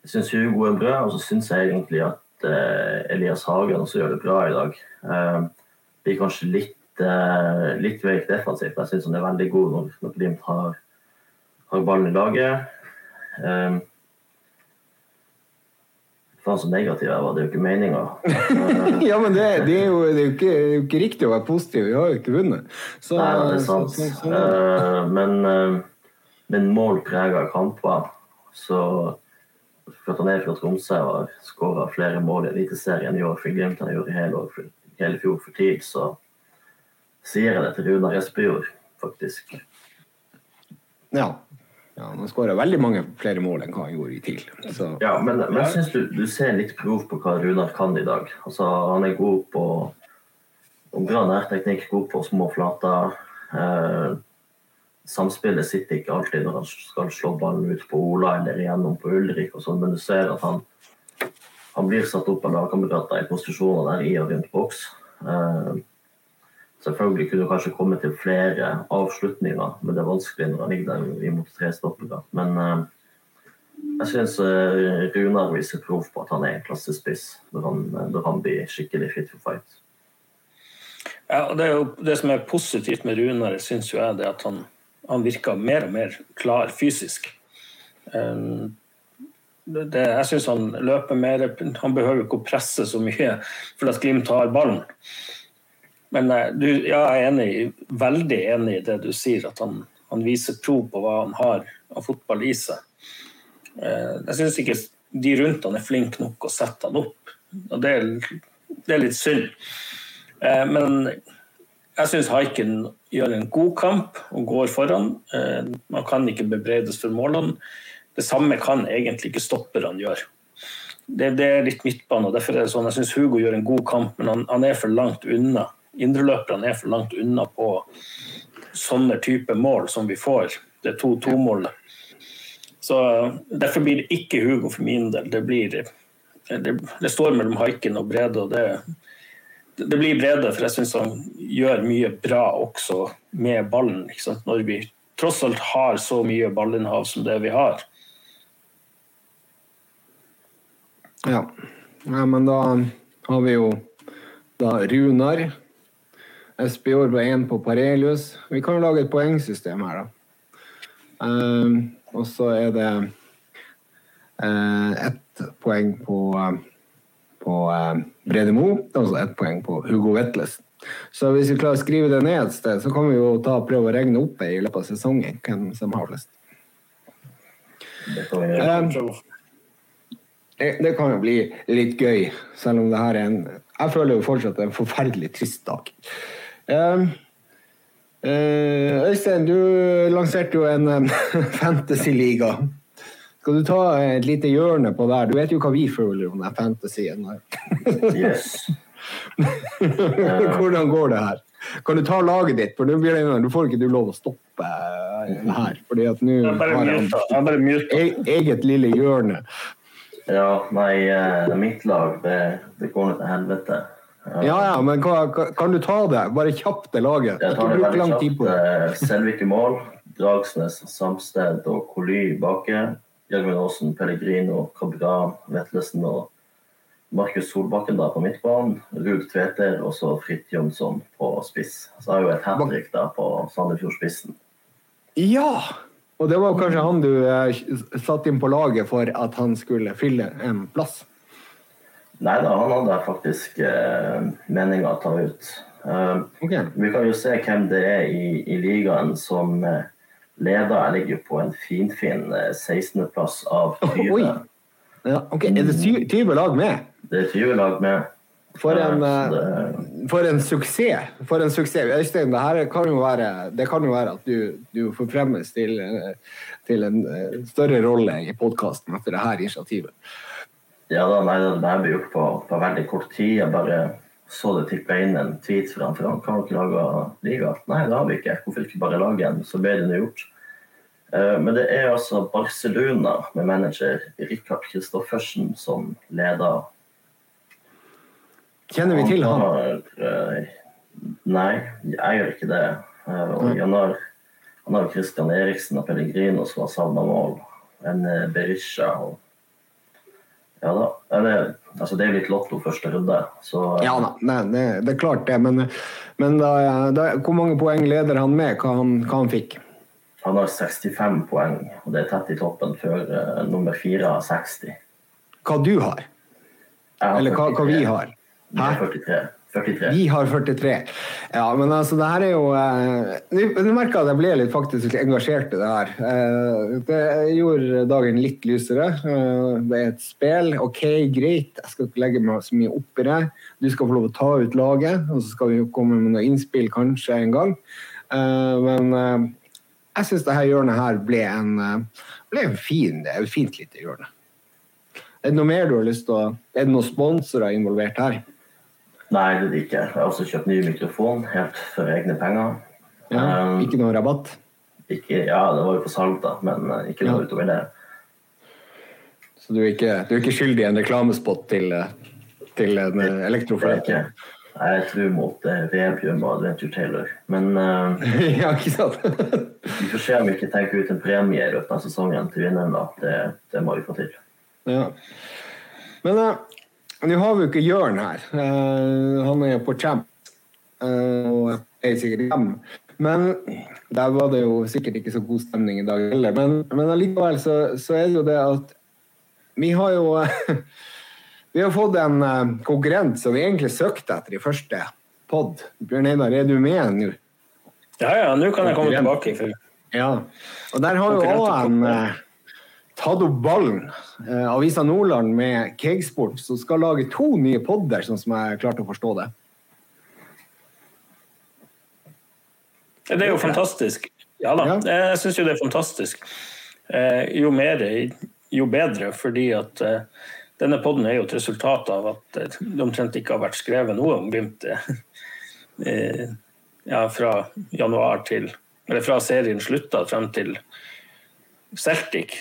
syns Hugo er bra, og så syns jeg egentlig at uh, Elias Hagen også gjør det bra i dag. Uh, blir kanskje litt, uh, litt veik defensivt. Jeg syns han er veldig god når, når Glimt har, har ballen i laget. Um, Faen så negativ jeg var, det er jo ikke meninga. ja, men det, det, er jo, det, er ikke, det er jo ikke riktig å være positiv. Vi har jo ikke vunnet. Så, Nei, det er sant. så- så- Eh, men, eh, men mål preger kamper. Så han er fra Tromsø og har skåra flere mål i Eliteserien i år for Glimt enn han gjorde hele år for, hele fjor for tid, så sier jeg det til Runar Espejord, faktisk. Ja. ja han skåra veldig mange flere mål enn hva han gjorde i TIL. Så Ja, men, men jeg syns du, du ser litt prov på hva Runar kan i dag. Altså, han er god på bra nærteknikk, god på små flater. Eh, samspillet sitter ikke alltid når han skal slå ballen ut på Ola eller igjennom på Ulrik, og sånn, men du ser at han, han blir satt opp av lagkamerater i posisjoner der i og rundt boks. Eh, selvfølgelig kunne kanskje komme til flere avslutninger, men det er vanskelig når han ligger der imot tre stoppere. Men eh, jeg syns eh, Runar viser prov på at han er en klassespiss når han, når han blir skikkelig fit for fight. Ja, og det, jo, det som er positivt med Runar, syns jo jeg, det at han, han virker mer og mer klar fysisk. Um, det, jeg syns han løper mer Han behøver ikke å presse så mye for at Glimt har ballen. Men eh, du, ja, jeg er enig, veldig enig i det du sier, at han, han viser tro på hva han har av fotball i seg. Uh, jeg syns ikke de rundt han er flinke nok å sette han opp. Og det, det er litt synd. Eh, men jeg syns Haiken gjør en god kamp og går foran. Eh, man kan ikke bebreides for målene. Det samme kan egentlig ikke stopperne gjøre. Det, det, er litt midtbane. og derfor er det sånn, Jeg syns Hugo gjør en god kamp, men han, han er for langt unna. Indreløperne er for langt unna på sånne type mål som vi får. Det 2-2-målet. Så Derfor blir det ikke Hugo for min del. Det, blir, det, det står mellom Haiken og Brede. og det det blir Brede, for jeg syns han gjør mye bra også med ballen. Når vi tross alt har så mye ballinnhav som det vi har. Ja. ja men da har vi jo da Runar. Espejord ble én på Parelius. Vi kan jo lage et poengsystem her, da. Um, og så er det uh, ett poeng på uh, på eh, Brede Mo, altså ett poeng på Hugo Vetles. Så hvis vi klarer å skrive det ned et sted, så kan vi jo ta, prøve å regne opp det i løpet av sesongen, hvem som har flest. Det kan, um, det kan jo bli litt gøy, selv om det her er en Jeg føler jo fortsatt en forferdelig trist dag. Um, uh, Øystein, du lanserte jo en um, fantasy-liga. Skal du ta et lite hjørne på der? Du vet jo hva vi føler om den fantasyen. yes. Hvordan går det her? Kan du ta laget ditt? For nå får ikke du lov å stoppe her. fordi at nå har han e eget lille hjørne. Ja, nei, eh, mitt lag, det, det går nå til helvete. Ja, ja, men hva, kan du ta det? Bare kjapt det laget. Jeg tar det veldig kjapt. Eh, Selvik i mål, Dragsnes, Samsted og Koly baki. Jørgen Aasen, Pellegrino, Kabran, Vetlesen og Markus Solbakken da på midtbanen. Ruud Tveter og så Fritt Jonsson på spiss. Så har jo et hat trick på Sandefjord-spissen. Ja! Og det var kanskje han du eh, satte inn på laget for at han skulle fylle en plass? Nei da, han hadde faktisk eh, meninga å ta ut. Eh, okay. Vi kan jo se hvem det er i, i ligaen som eh, leder. Jeg ligger på en finfin 16.-plass eh, av 20. Ja, ok, Er det 20 lag med? Det er 20 lag med. For en, det... for en suksess. For en suksess. Øystein, det kan jo være, det kan jo være at du, du forfremmes til, til, en eh, større rolle i podkasten etter dette initiativet. Ja da, nei, det ble gjort på, på veldig kort tid. Jeg bare så det tippa inn en tweet fra han, for han kan ikke lage liga. Nei, det har vi ikke. Hvorfor ikke bare lage en? Så ble det nå gjort. Eh, men det er altså Barcelona med manager Rikard Kristoffersen som leder. Kjenner vi til han? Har, eh, nei, jeg gjør ikke det. Eh, og han har, han har Christian Eriksen og Pellegrino som har savna mål. En Berisha og ja da. Det, altså det er litt lotto første runde. Så, ja da, det, det, det, er klart det. Men, men da, da, hvor mange poeng leder han med? Hva han, hva han, fikk? Han har 65 poeng, og det er tett i toppen før uh, nummer fire har 60. Hva du har? har Eller hva, hva, vi har? Hæ? 43. 43. Vi har 43. Ja, men altså, det her er jo eh, Nå merka at jeg ble litt faktisk engasjert i det her. Eh, det gjorde dagen litt lysere. Eh, det er et spill. OK, greit, jeg skal ikke legge meg så mye opp i det. Du skal få lov å ta ut laget, og så skal vi komme med noe innspill kanskje en gang. Eh, men eh, jeg syns dette hjørnet her ble en, eh, ble en fin, et fint lite hjørne. Er det noe mer du har lyst til å Er det noen sponsorer involvert her? Nei, det er det ikke. Jeg har også kjøpt ny mikrofon helt for egne penger. Ja, Um, ikke noe rabatt? Ikke, ja, det var jo på salg, da, men eh, ikke noe Ja. utover det. Så du er ikke, du er ikke skyldig i en reklamespott til, eh, til en er elektrofløyte? Jeg er tro mot Vebjørn og Adventure Taylor. Men uh, ja, ikke sant? vi får se om vi ikke tenker ut en premie i løpet av sesongen til vinneren. da. Det, det må vi få til. ja. Men eh, nå har vi jo ikke Jørn her. Eh, han er på champ eh, og er sikkert hjemme. Men der var det jo sikkert ikke så god stemning i dag heller. Men, men allikevel så, så er det jo det at vi har jo Vi har fått en eh, konkurrent som vi egentlig søkte etter i første pod. Bjørn Einar, er du med nå? Ja, ja, nå kan jeg komme tilbake. Ja. Og der har jo òg en konkurrent. Tatt opp ballen. Eh, Avisa Nordland med Cakesport, som skal lage to nye podder, sånn som jeg klarte å forstå det. det er jo fantastisk. Ja da, Ja. jeg syns jo det er fantastisk. Eh, jo mer, jo bedre, fordi at eh, denne podden er jo et resultat av at eh, det omtrent ikke har vært skrevet noe om Glimt eh, ja, fra januar til Eller fra serien slutta frem til Celtic.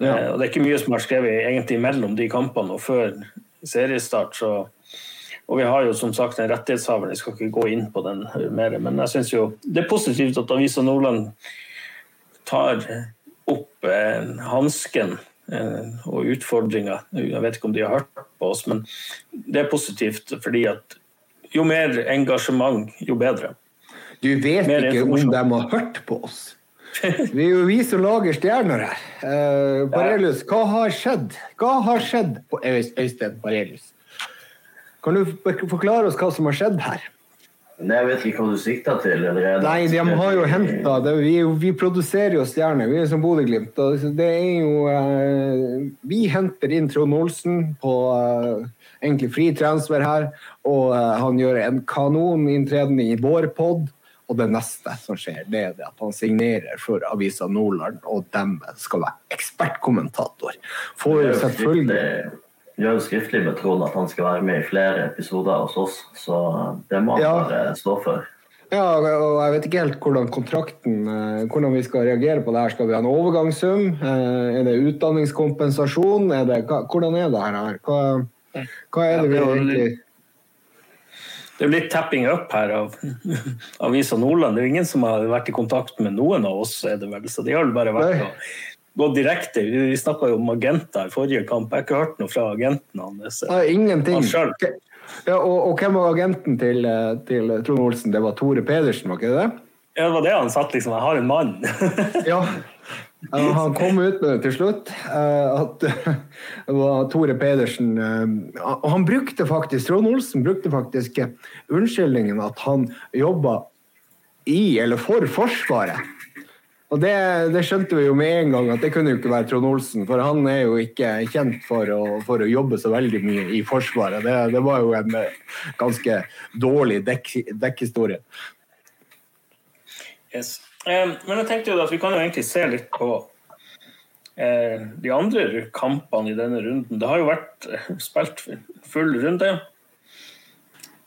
Ja. Eh, og det er ikke mye som er skrevet egentlig mellom de kampene og før seriestart. Så, og vi har jo som sagt en rettighetshaver, jeg skal ikke gå inn på den mer. Men jeg synes jo det er positivt at Avisa Nordland tar opp eh, hansken eh, og utfordringer. Jeg vet ikke om de har hørt på oss, men det er positivt fordi at jo mer engasjement, jo bedre. Du vet Mer ikke om de har hørt på oss. Vi er jo vi som lager stjerner her. Uh, Barelius, hva har skjedd? Hva har skjedd på Øystein Barelius? Kan du forklare oss hva som har skjedd her? Nei, Jeg vet ikke hva du sikter til allerede. Nei, de har jo henta vi, vi produserer jo stjerner, vi er som Bodø-Glimt. Det er jo uh, Vi henter inn Trond Olsen på uh, egentlig fri transfer her, og han gjør en kanoninntreden i vår pod. Og det neste som skjer, det er det at han signerer for Avisa Nordland, og dem skal være ekspertkommentator. Jo selvfølgelig vi har jo skriftlig med Trond at han skal være med i flere episoder hos oss, så det må han Ja. bare stå for. Ja, og jeg vet ikke helt hvordan kontrakten eh, Hvordan vi skal reagere på det her. Skal vi ha en overgangssum? Eh, Er det utdanningskompensasjon? Er det, hvordan er det her? Hva, hva er det vi egentlig Det er litt tapping up her av Avisa Nordland. Det er jo ingen som har vært i kontakt med noen av oss, er det vel. Så de har vel bare vært Nei. å gå direkte. Vi snakka jo om agenter i forrige kamp. Jeg har ikke hørt noe fra agenten hans. Nei, Ingenting. Han. Ja, og, og hvem var agenten til, eh, til Trond Olsen? Det var Tore Pedersen, var ikke det det? Ja, det var det han satt liksom. Jeg har en mann. Ja. Han kom ut med det til slutt. eh, At det var Tore Pedersen eh, Og han brukte faktisk Trond Olsen brukte faktisk unnskyldningen at han jobba i eller for Forsvaret. Og det, det skjønte vi jo med en gang at det kunne jo ikke være Trond Olsen, for han er jo ikke kjent for å, for å jobbe så veldig mye i Forsvaret. Det, det var jo en eh, ganske dårlig dekk, dekkhistorie. Yes. Eh, Men jeg tenkte jo at vi kan jo egentlig se litt på eh, de andre kampene i denne runden. Det har jo vært eh, spilt full runde.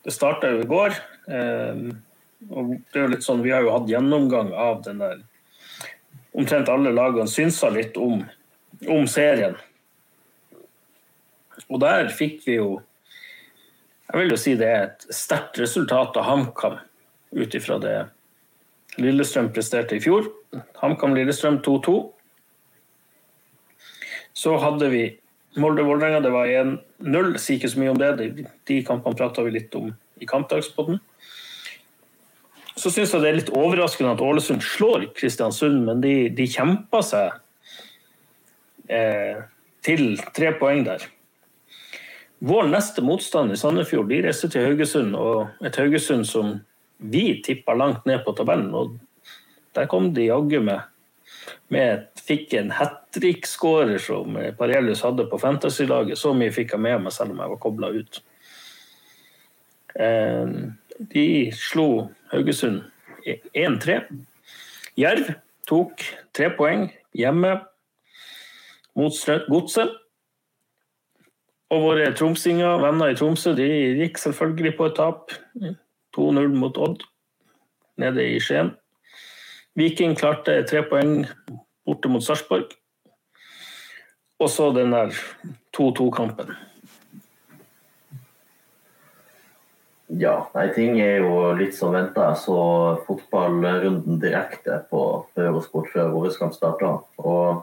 Det starta jo i går. eh, Og det er jo litt sånn, vi har jo hatt gjennomgang av den der Omtrent alle lagene synsa litt om, om serien. Og der fikk vi jo Jeg vil jo si det er et sterkt resultat av HamKam ut ifra det Lillestrøm presterte i fjor. HamKam-Lillestrøm 2-2. Så hadde vi Molde-Vålerenga, det var 1-0. Sier ikke så mye om det. De, kampene prata vi litt om i kampdagspodden. Så syns jeg det er litt overraskende at Ålesund slår Kristiansund, men de, de kjempa seg eh, til tre poeng der. Vår neste motstand i Sandefjord de reiser til Haugesund, og et Haugesund som vi tippa langt ned på tabellen. og Der kom de jaggu med, med Fikk en hat trick-skårer som Parelius hadde på Fantasy-laget. Så mye fikk jeg med meg, selv om jeg var kobla ut. Eh, de slo Haugesund 1-3. Jerv tok tre poeng hjemme mot Godset. Og våre tromsinger, venner i Tromsø, de gikk selvfølgelig på et tap. 2-0 mot Odd nede i Skien. Viking klarte tre poeng borte mot Sarpsborg. Og så den der 2-2-kampen. Ja, nei, ting er jo litt som venta. Så fotballrunden direkte på Eurosport før vår kamp starta. Og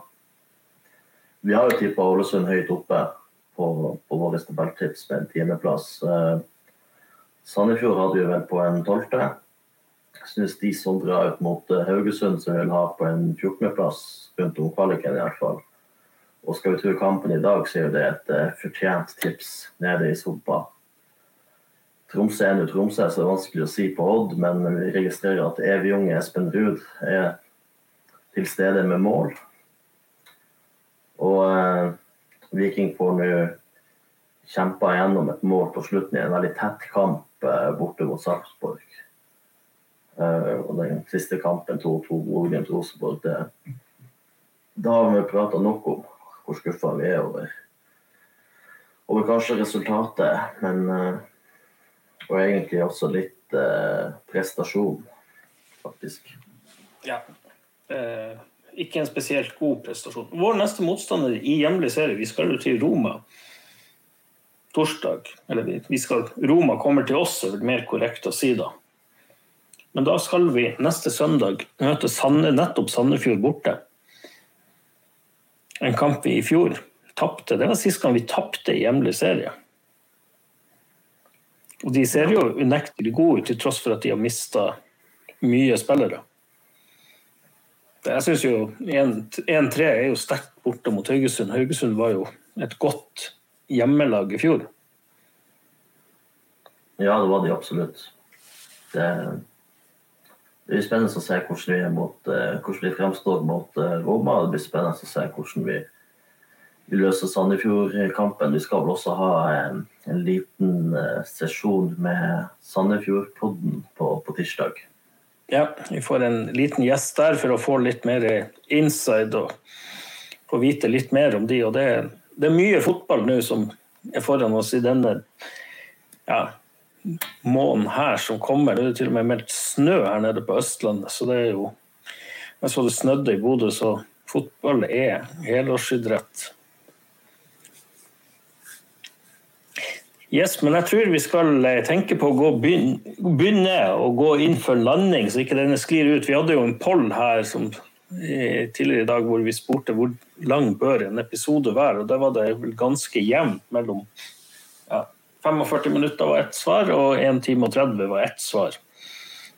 vi har jo tippa Ålesund høyt oppe på, på våre tabelltips med en tiendeplass. Eh, Sandefjord hadde jo vel på en tolvte. Syns de som drar ut mot eh, Haugesund, som vil ha på en 14.-plass rundt om kvaliken i hvert fall. Og skal vi tro kampen i dag, så er det et uh, fortjent tips nede i sopa. Tromsø er nå Tromsø, så det er vanskelig å si på Odd, men vi registrerer at evig unge Espen Ruud er til stede med mål. Og eh, Viking får nå kjempa gjennom et mål på slutten i en veldig tett kamp eh, borte mot Sarpsborg. Uh, og den siste kampen 2-2 Rosenborg Da har vi prata nok om hvor skuffa vi er over, over kanskje resultatet, men uh, Og egentlig også litt uh, prestasjon, faktisk. Ja ikke en spesielt god prestasjon. Vår neste motstander i hjemlig serie, vi skal jo til Roma torsdag. Eller vi skal, Roma kommer til oss, er vel mer korrekt å si da. Men da skal vi neste søndag møte Sanne, nettopp Sandefjord borte. En kamp vi i fjor tapte. Det var sist gang vi tapte i hjemlig serie. Og de ser jo unektelig gode ut, til tross for at de har mista mye spillere. Jeg syns jo 1-3 er jo sterkt borte mot Haugesund. Haugesund var jo et godt hjemmelag i fjor. Ja, det var de absolutt. Det, det blir spennende å se hvordan vi, mot, eh, hvordan vi fremstår mot eh, Roma. Det blir spennende å se hvordan vi, vi løser Sandefjord-kampen. Vi skal vel også ha en, en liten uh, sesjon med Sandefjord-podden på, på tirsdag. Ja, vi får en liten gjest der for å få litt mer inside og få vite litt mer om de. Og det, det er mye fotball nå som er foran oss i denne ja, måneden her som kommer. Det er til og med meldt snø her nede på Østlandet, så det er jo Jeg så det snødde i Bodø, så fotball er helårsidrett. Yes, men jeg tror vi skal eh, tenke på å gå, begynne å gå inn for landing, så ikke denne sklir ut. Vi hadde jo en poll her som, tidligere i dag hvor vi spurte hvor lang bør en episode være. og da var det vel ganske jevnt mellom ja, 45 minutter var ett svar, og 1 time og 30 var ett svar.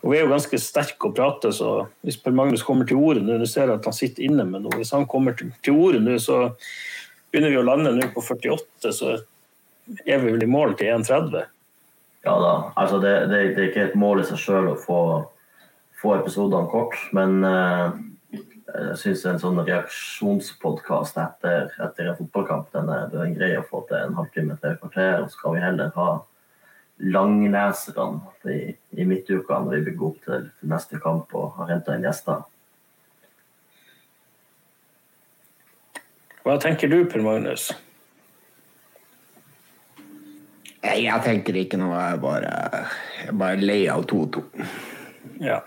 Og Vi er jo ganske sterke å prate, så hvis Per Magnus kommer til ordet nå, ser at han sitter inne med noe. Hvis han kommer til, ordet nå, så begynner vi å lande nå på 48. så er vi vel i mål til 1,30? Ja da. Altså det, det, det, er ikke et mål i seg sjøl å få, få episodene kort, men uh, jeg syns en sånn reaksjonspodkast etter, etter, en fotballkamp den er, den er grei å få til en halvtime til et kvarter. Og så kan vi heller ha langleserne i, i midtuka når vi bygger opp til, til neste kamp og har henta inn gjester. Hva tenker du, Per Magnus? Jeg tenker ikke noe. Jeg er bare, jeg er bare lei av 2-2. Ja.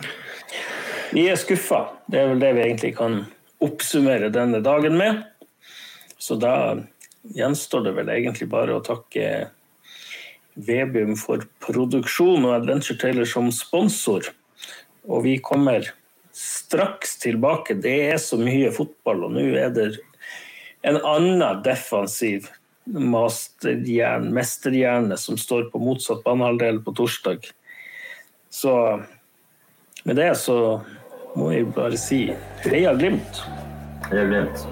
Vi er skuffa. Det er vel det vi egentlig kan oppsummere denne dagen med. Så da gjenstår det vel egentlig bare å takke Vebium for produksjon og Adventure Taylor som sponsor. Og vi kommer straks tilbake. Det er så mye fotball, og nå er det en annen defensiv mesterhjerne som står på motsatt banehalvdel på torsdag. Så med det så må jeg bare si heia Glimt. Heia Glimt.